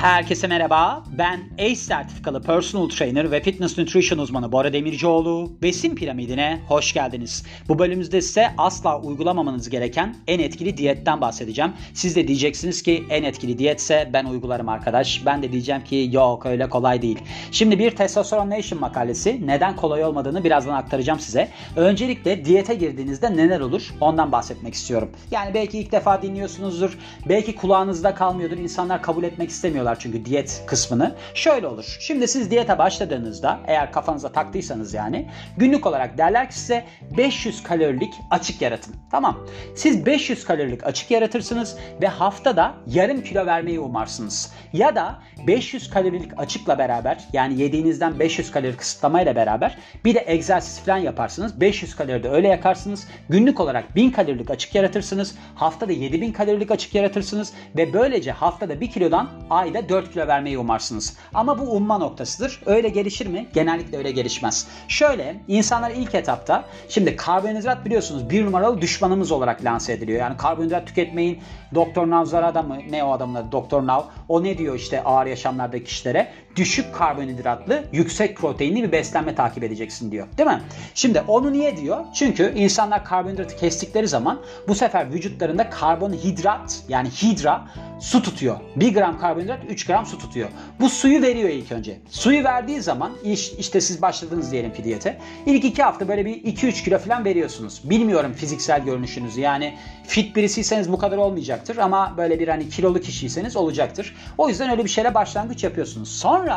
Herkese merhaba. Ben ACE sertifikalı personal trainer ve fitness nutrition uzmanı Bora Demircioğlu. Besin piramidine hoş geldiniz. Bu bölümümüzde size asla uygulamamanız gereken en etkili diyetten bahsedeceğim. Siz de diyeceksiniz ki en etkili diyetse ben uygularım arkadaş. Ben de diyeceğim ki yok öyle kolay değil. Şimdi bir Testosterone Nation makalesi neden kolay olmadığını birazdan aktaracağım size. Öncelikle diyete girdiğinizde neler olur ondan bahsetmek istiyorum. Yani belki ilk defa dinliyorsunuzdur. Belki kulağınızda kalmıyordur. İnsanlar kabul etmek istemiyorlar yapmıyorlar çünkü diyet kısmını. Şöyle olur. Şimdi siz diyete başladığınızda eğer kafanıza taktıysanız yani günlük olarak derler ki size 500 kalorilik açık yaratın. Tamam. Siz 500 kalorilik açık yaratırsınız ve haftada yarım kilo vermeyi umarsınız. Ya da 500 kalorilik açıkla beraber yani yediğinizden 500 kalori kısıtlamayla beraber bir de egzersiz falan yaparsınız. 500 kalori de öyle yakarsınız. Günlük olarak 1000 kalorilik açık yaratırsınız. Haftada 7000 kalorilik açık yaratırsınız ve böylece haftada 1 kilodan ayda ile 4 kilo vermeyi umarsınız. Ama bu umma noktasıdır. Öyle gelişir mi? Genellikle öyle gelişmez. Şöyle insanlar ilk etapta şimdi karbonhidrat biliyorsunuz bir numaralı düşmanımız olarak lanse ediliyor. Yani karbonhidrat tüketmeyin. Doktor Navzar adamı ne o adamın adı Doktor Nav. O ne diyor işte ağır yaşamlardaki kişilere? Düşük karbonhidratlı, yüksek proteinli bir beslenme takip edeceksin diyor. Değil mi? Şimdi onu niye diyor? Çünkü insanlar karbonhidratı kestikleri zaman bu sefer vücutlarında karbonhidrat yani hidra su tutuyor. 1 gram karbonhidrat 3 gram su tutuyor. Bu suyu veriyor ilk önce. Suyu verdiği zaman iş, işte siz başladınız diyelim ki diyete. İlk 2 hafta böyle bir 2-3 kilo falan veriyorsunuz. Bilmiyorum fiziksel görünüşünüzü. Yani fit birisiyseniz bu kadar olmayacaktır ama böyle bir hani kilolu kişiyseniz olacaktır. O yüzden öyle bir şeyle başlangıç yapıyorsunuz. Sonra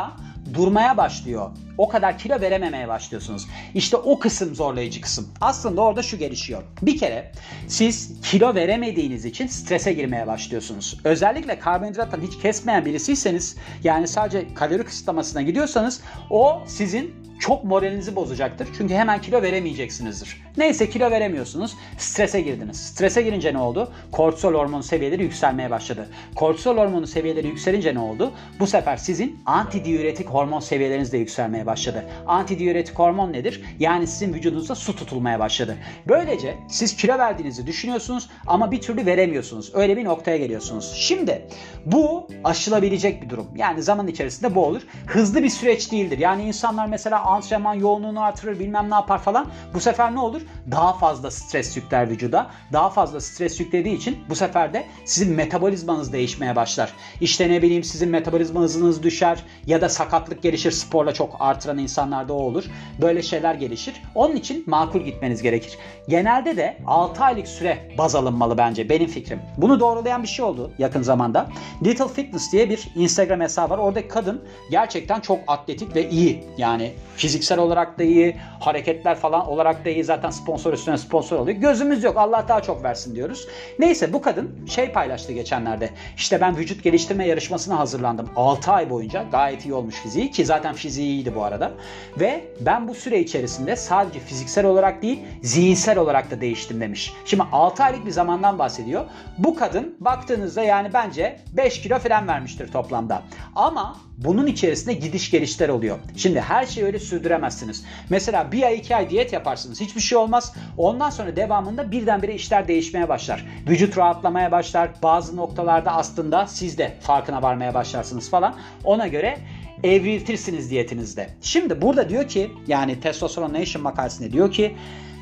durmaya başlıyor. O kadar kilo verememeye başlıyorsunuz. İşte o kısım zorlayıcı kısım. Aslında orada şu gelişiyor. Bir kere siz kilo veremediğiniz için strese girmeye başlıyorsunuz. Özellikle karbonhidrattan hiç kesmeyen birisiyseniz yani sadece kalori kısıtlamasına gidiyorsanız o sizin çok moralinizi bozacaktır. Çünkü hemen kilo veremeyeceksinizdir. Neyse kilo veremiyorsunuz. Strese girdiniz. Strese girince ne oldu? Kortisol hormonu seviyeleri yükselmeye başladı. Kortisol hormonu seviyeleri yükselince ne oldu? Bu sefer sizin antidiüretik hormon seviyeleriniz de yükselmeye başladı. Antidiüretik hormon nedir? Yani sizin vücudunuzda su tutulmaya başladı. Böylece siz kilo verdiğinizi düşünüyorsunuz ama bir türlü veremiyorsunuz. Öyle bir noktaya geliyorsunuz. Şimdi bu aşılabilecek bir durum. Yani zaman içerisinde bu olur. Hızlı bir süreç değildir. Yani insanlar mesela antrenman yoğunluğunu artırır bilmem ne yapar falan. Bu sefer ne olur? Daha fazla stres yükler vücuda. Daha fazla stres yüklediği için bu sefer de sizin metabolizmanız değişmeye başlar. İşte ne bileyim sizin metabolizma hızınız düşer ya da sakatlık gelişir. Sporla çok artıran insanlarda o olur. Böyle şeyler gelişir. Onun için makul gitmeniz gerekir. Genelde de 6 aylık süre baz alınmalı bence benim fikrim. Bunu doğrulayan bir şey oldu yakın zamanda. Little Fitness diye bir Instagram hesabı var. Oradaki kadın gerçekten çok atletik ve iyi. Yani Fiziksel olarak da iyi, hareketler falan olarak da iyi. Zaten sponsor üstüne sponsor oluyor. Gözümüz yok. Allah daha çok versin diyoruz. Neyse bu kadın şey paylaştı geçenlerde. İşte ben vücut geliştirme yarışmasına hazırlandım. 6 ay boyunca gayet iyi olmuş fiziği ki zaten fiziği iyiydi bu arada. Ve ben bu süre içerisinde sadece fiziksel olarak değil zihinsel olarak da değiştim demiş. Şimdi 6 aylık bir zamandan bahsediyor. Bu kadın baktığınızda yani bence 5 kilo falan vermiştir toplamda. Ama bunun içerisinde gidiş gelişler oluyor. Şimdi her şeyi öyle sürdüremezsiniz. Mesela bir ay iki ay diyet yaparsınız. Hiçbir şey olmaz. Ondan sonra devamında birdenbire işler değişmeye başlar. Vücut rahatlamaya başlar. Bazı noktalarda aslında siz de farkına varmaya başlarsınız falan. Ona göre evriltirsiniz diyetinizde. Şimdi burada diyor ki yani Testosterone Nation makalesinde diyor ki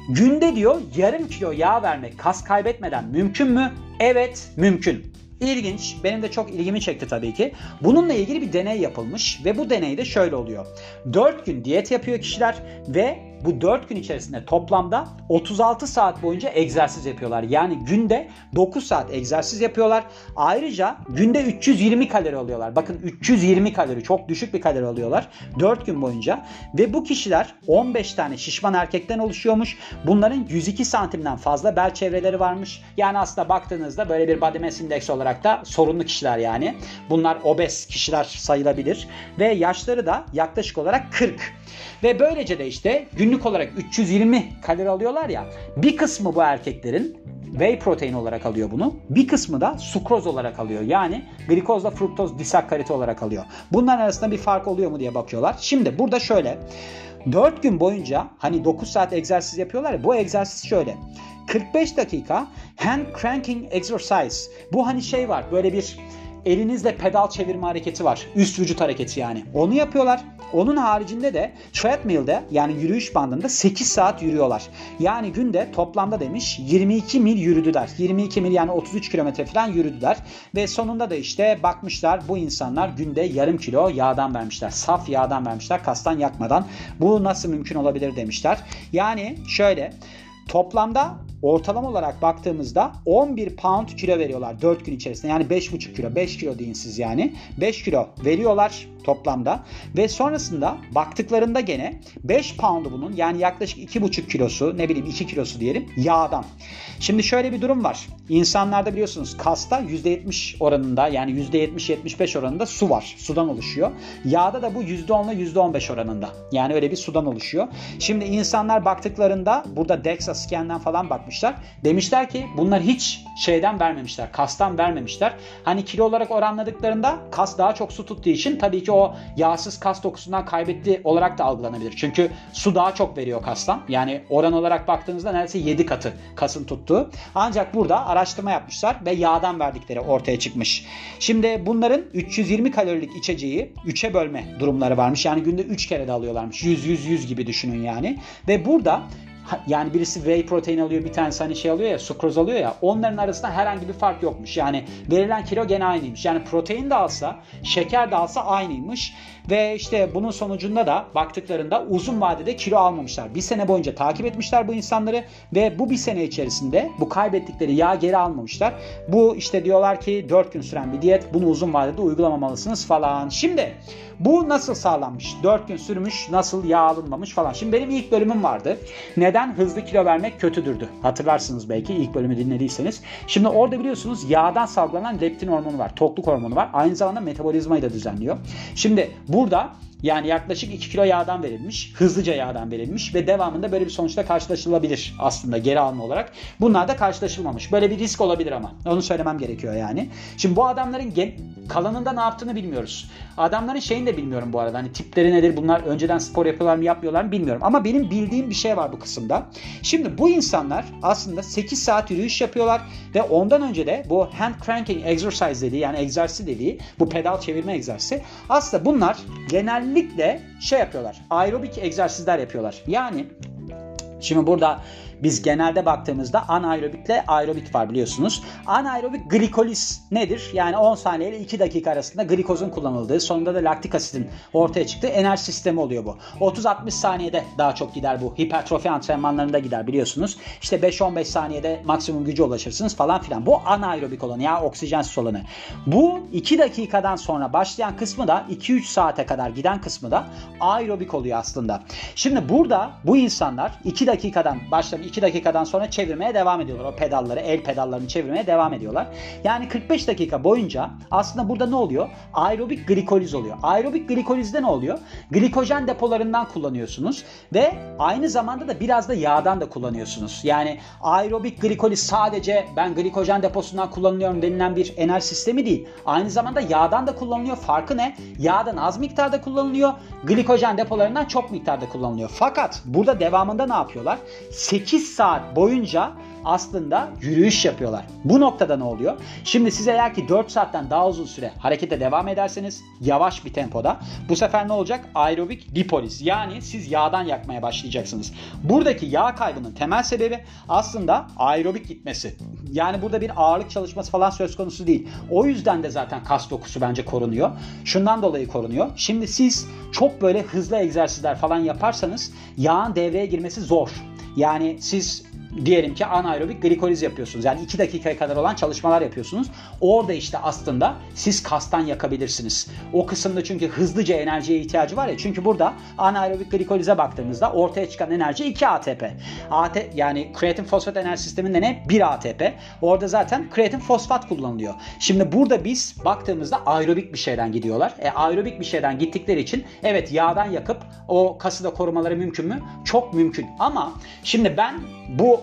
günde diyor yarım kilo yağ vermek kas kaybetmeden mümkün mü? Evet mümkün. İlginç. Benim de çok ilgimi çekti tabii ki. Bununla ilgili bir deney yapılmış ve bu deneyde şöyle oluyor. 4 gün diyet yapıyor kişiler ve bu 4 gün içerisinde toplamda 36 saat boyunca egzersiz yapıyorlar. Yani günde 9 saat egzersiz yapıyorlar. Ayrıca günde 320 kalori alıyorlar. Bakın 320 kalori çok düşük bir kalori alıyorlar 4 gün boyunca. Ve bu kişiler 15 tane şişman erkekten oluşuyormuş. Bunların 102 santimden fazla bel çevreleri varmış. Yani aslında baktığınızda böyle bir body mass index olarak da sorunlu kişiler yani. Bunlar obez kişiler sayılabilir. Ve yaşları da yaklaşık olarak 40. Ve böylece de işte günlük olarak 320 kalori alıyorlar ya. Bir kısmı bu erkeklerin whey protein olarak alıyor bunu. Bir kısmı da sukroz olarak alıyor. Yani glikozla fruktoz disakkarit olarak alıyor. Bunların arasında bir fark oluyor mu diye bakıyorlar. Şimdi burada şöyle 4 gün boyunca hani 9 saat egzersiz yapıyorlar ya bu egzersiz şöyle. 45 dakika hand cranking exercise. Bu hani şey var böyle bir elinizle pedal çevirme hareketi var. Üst vücut hareketi yani. Onu yapıyorlar. Onun haricinde de treadmill'de yani yürüyüş bandında 8 saat yürüyorlar. Yani günde toplamda demiş 22 mil yürüdüler. 22 mil yani 33 kilometre falan yürüdüler. Ve sonunda da işte bakmışlar bu insanlar günde yarım kilo yağdan vermişler. Saf yağdan vermişler kastan yakmadan. Bu nasıl mümkün olabilir demişler. Yani şöyle toplamda ortalama olarak baktığımızda 11 pound kilo veriyorlar 4 gün içerisinde. Yani 5,5 kilo, 5 kilo deyin siz yani. 5 kilo veriyorlar toplamda ve sonrasında baktıklarında gene 5 pound'u bunun yani yaklaşık 2,5 kilosu ne bileyim 2 kilosu diyelim yağdan. Şimdi şöyle bir durum var. İnsanlarda biliyorsunuz kasta %70 oranında yani %70-75 oranında su var. Sudan oluşuyor. Yağda da bu %10 ile %15 oranında. Yani öyle bir sudan oluşuyor. Şimdi insanlar baktıklarında burada DEXA scan'den falan bakmışlar. Demişler ki bunlar hiç şeyden vermemişler. Kastan vermemişler. Hani kilo olarak oranladıklarında kas daha çok su tuttuğu için tabii ki o yağsız kas dokusundan kaybetti olarak da algılanabilir. Çünkü su daha çok veriyor kastan. Yani oran olarak baktığınızda neredeyse 7 katı kasın tuttuğu. Ancak burada araştırma yapmışlar ve yağdan verdikleri ortaya çıkmış. Şimdi bunların 320 kalorilik içeceği 3'e bölme durumları varmış. Yani günde 3 kere de alıyorlarmış. 100-100-100 gibi düşünün yani. Ve burada yani birisi whey protein alıyor bir tanesi hani şey alıyor ya sukroz alıyor ya onların arasında herhangi bir fark yokmuş. Yani verilen kilo gene aynıymış. Yani protein de alsa şeker de alsa aynıymış. Ve işte bunun sonucunda da baktıklarında uzun vadede kilo almamışlar. Bir sene boyunca takip etmişler bu insanları ve bu bir sene içerisinde bu kaybettikleri yağ geri almamışlar. Bu işte diyorlar ki 4 gün süren bir diyet bunu uzun vadede uygulamamalısınız falan. Şimdi bu nasıl sağlanmış? 4 gün sürmüş nasıl yağ alınmamış falan. Şimdi benim ilk bölümüm vardı. Neden hızlı kilo vermek kötüdürdü? Hatırlarsınız belki ilk bölümü dinlediyseniz. Şimdi orada biliyorsunuz yağdan salgılanan leptin hormonu var. Tokluk hormonu var. Aynı zamanda metabolizmayı da düzenliyor. Şimdi burada yani yaklaşık 2 kilo yağdan verilmiş. Hızlıca yağdan verilmiş ve devamında böyle bir sonuçla karşılaşılabilir aslında geri alma olarak. Bunlar da karşılaşılmamış. Böyle bir risk olabilir ama. Onu söylemem gerekiyor yani. Şimdi bu adamların gen- kalanında ne yaptığını bilmiyoruz. Adamların şeyini de bilmiyorum bu arada. Hani tipleri nedir? Bunlar önceden spor yapıyorlar mı yapmıyorlar mı bilmiyorum. Ama benim bildiğim bir şey var bu kısımda. Şimdi bu insanlar aslında 8 saat yürüyüş yapıyorlar ve ondan önce de bu hand cranking exercise dediği yani egzersiz dediği bu pedal çevirme egzersizi aslında bunlar genellikle şey yapıyorlar. Aerobik egzersizler yapıyorlar. Yani Şimdi burada biz genelde baktığımızda anaerobikle aerobik var biliyorsunuz. Anaerobik glikoliz nedir? Yani 10 saniye ile 2 dakika arasında glikozun kullanıldığı, sonunda da laktik asitin ortaya çıktığı enerji sistemi oluyor bu. 30-60 saniyede daha çok gider bu. Hipertrofi antrenmanlarında gider biliyorsunuz. İşte 5-15 saniyede maksimum gücü ulaşırsınız falan filan. Bu anaerobik olanı ya oksijensiz olanı. Bu 2 dakikadan sonra başlayan kısmı da 2-3 saate kadar giden kısmı da aerobik oluyor aslında. Şimdi burada bu insanlar 2 dakikadan başlayıp 2 dakikadan sonra çevirmeye devam ediyorlar. O pedalları, el pedallarını çevirmeye devam ediyorlar. Yani 45 dakika boyunca aslında burada ne oluyor? Aerobik glikoliz oluyor. Aerobik glikolizde ne oluyor? Glikojen depolarından kullanıyorsunuz ve aynı zamanda da biraz da yağdan da kullanıyorsunuz. Yani aerobik glikoliz sadece ben glikojen deposundan kullanıyorum denilen bir enerji sistemi değil. Aynı zamanda yağdan da kullanılıyor. Farkı ne? Yağdan az miktarda kullanılıyor. Glikojen depolarından çok miktarda kullanılıyor. Fakat burada devamında ne yapıyorlar? 8 saat boyunca aslında yürüyüş yapıyorlar. Bu noktada ne oluyor? Şimdi siz eğer ki 4 saatten daha uzun süre harekete devam ederseniz yavaş bir tempoda bu sefer ne olacak? Aerobik lipoliz. Yani siz yağdan yakmaya başlayacaksınız. Buradaki yağ kaybının temel sebebi aslında aerobik gitmesi. Yani burada bir ağırlık çalışması falan söz konusu değil. O yüzden de zaten kas dokusu bence korunuyor. Şundan dolayı korunuyor. Şimdi siz çok böyle hızlı egzersizler falan yaparsanız yağın devreye girmesi zor. Yani siz diyelim ki anaerobik glikoliz yapıyorsunuz. Yani 2 dakikaya kadar olan çalışmalar yapıyorsunuz. Orada işte aslında siz kastan yakabilirsiniz. O kısımda çünkü hızlıca enerjiye ihtiyacı var ya. Çünkü burada anaerobik glikolize baktığımızda ortaya çıkan enerji 2 ATP. AT yani kreatin fosfat enerji sisteminde ne? 1 ATP. Orada zaten kreatin fosfat kullanılıyor. Şimdi burada biz baktığımızda aerobik bir şeyden gidiyorlar. E aerobik bir şeyden gittikleri için evet yağdan yakıp o kası da korumaları mümkün mü? Çok mümkün. Ama şimdi ben bu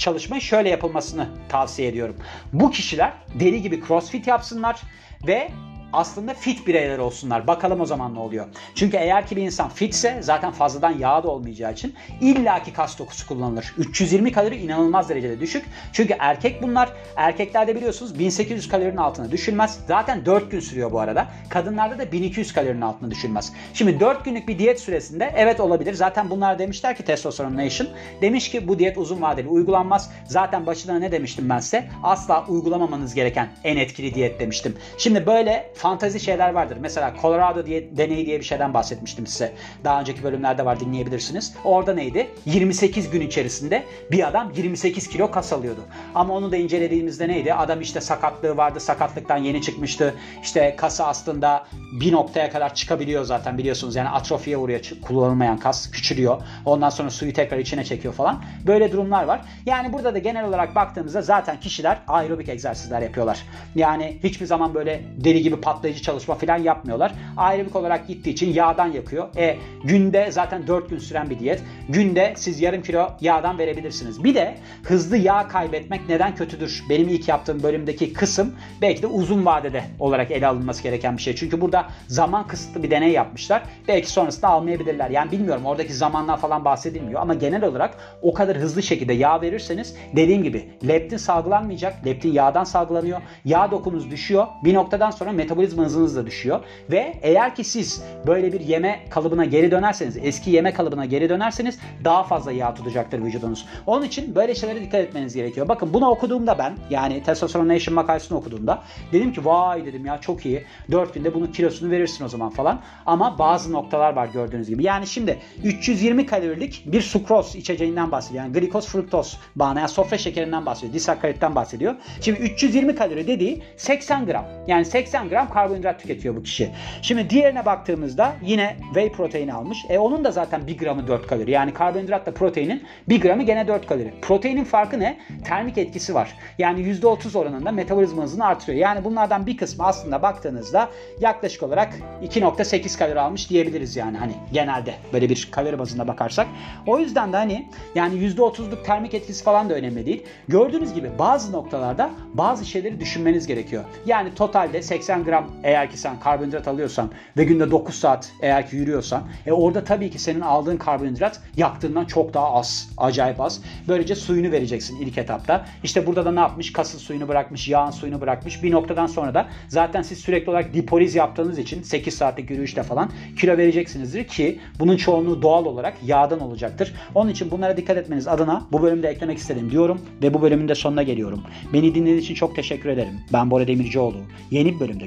çalışmayı şöyle yapılmasını tavsiye ediyorum. Bu kişiler deli gibi crossfit yapsınlar ve aslında fit bireyler olsunlar. Bakalım o zaman ne oluyor. Çünkü eğer ki bir insan fitse zaten fazladan yağ da olmayacağı için illaki kas dokusu kullanılır. 320 kalori inanılmaz derecede düşük. Çünkü erkek bunlar. Erkeklerde biliyorsunuz 1800 kalorinin altına düşülmez. Zaten 4 gün sürüyor bu arada. Kadınlarda da 1200 kalorinin altına düşülmez. Şimdi 4 günlük bir diyet süresinde evet olabilir. Zaten bunlar demişler ki Testosteron Nation demiş ki bu diyet uzun vadeli uygulanmaz. Zaten başına ne demiştim ben size? Asla uygulamamanız gereken en etkili diyet demiştim. Şimdi böyle fantazi şeyler vardır. Mesela Colorado diye, deneyi diye bir şeyden bahsetmiştim size. Daha önceki bölümlerde var dinleyebilirsiniz. Orada neydi? 28 gün içerisinde bir adam 28 kilo kas alıyordu. Ama onu da incelediğimizde neydi? Adam işte sakatlığı vardı. Sakatlıktan yeni çıkmıştı. İşte kası aslında bir noktaya kadar çıkabiliyor zaten biliyorsunuz. Yani atrofiye uğruyor kullanılmayan kas küçülüyor. Ondan sonra suyu tekrar içine çekiyor falan. Böyle durumlar var. Yani burada da genel olarak baktığımızda zaten kişiler aerobik egzersizler yapıyorlar. Yani hiçbir zaman böyle deli gibi patlayıcı çalışma falan yapmıyorlar. Aerobik olarak gittiği için yağdan yakıyor. E günde zaten 4 gün süren bir diyet. Günde siz yarım kilo yağdan verebilirsiniz. Bir de hızlı yağ kaybetmek neden kötüdür? Benim ilk yaptığım bölümdeki kısım belki de uzun vadede olarak ele alınması gereken bir şey. Çünkü burada zaman kısıtlı bir deney yapmışlar. Belki sonrasında almayabilirler. Yani bilmiyorum oradaki zamanlar falan bahsedilmiyor ama genel olarak o kadar hızlı şekilde yağ verirseniz dediğim gibi leptin salgılanmayacak. Leptin yağdan salgılanıyor. Yağ dokunuz düşüyor. Bir noktadan sonra metabolizma hızınız da düşüyor. Ve eğer ki siz böyle bir yeme kalıbına geri dönerseniz, eski yeme kalıbına geri dönerseniz daha fazla yağ tutacaktır vücudunuz. Onun için böyle şeylere dikkat etmeniz gerekiyor. Bakın bunu okuduğumda ben yani Testosterone Nation makalesini okuduğumda dedim ki vay dedim ya çok iyi. 4 günde bunun kilosunu verirsin o zaman falan. Ama bazı noktalar var gördüğünüz gibi. Yani şimdi 320 kalorilik bir sukroz içeceğinden bahsediyor. Yani glikoz fruktoz bağına yani sofra şekerinden bahsediyor. Disakkaritten bahsediyor. Şimdi 320 kalori dediği 80 gram. Yani 80 gram karbonhidrat tüketiyor bu kişi. Şimdi diğerine baktığımızda yine whey proteini almış. E onun da zaten 1 gramı 4 kalori. Yani karbonhidratla proteinin 1 gramı gene 4 kalori. Proteinin farkı ne? Termik etkisi var. Yani %30 oranında metabolizma hızını artırıyor. Yani bunlardan bir kısmı aslında baktığınızda yaklaşık olarak 2.8 kalori almış diyebiliriz yani hani genelde böyle bir kalori bazında bakarsak. O yüzden de hani yani %30'luk termik etkisi falan da önemli değil. Gördüğünüz gibi bazı noktalarda bazı şeyleri düşünmeniz gerekiyor. Yani totalde 80 gram eğer ki sen karbonhidrat alıyorsan ve günde 9 saat eğer ki yürüyorsan e orada tabii ki senin aldığın karbonhidrat yaktığından çok daha az. Acayip az. Böylece suyunu vereceksin ilk etapta. İşte burada da ne yapmış? Kasıl suyunu bırakmış, yağın suyunu bırakmış. Bir noktadan sonra da zaten siz sürekli olarak dipoliz yaptığınız için 8 saatlik yürüyüşte falan kilo vereceksinizdir ki bunun çoğunluğu doğal olarak yağdan olacaktır. Onun için bunlara dikkat etmeniz adına bu bölümde eklemek istedim diyorum ve bu bölümün de sonuna geliyorum. Beni dinlediğiniz için çok teşekkür ederim. Ben Bora Demircioğlu. Yeni bir bölümde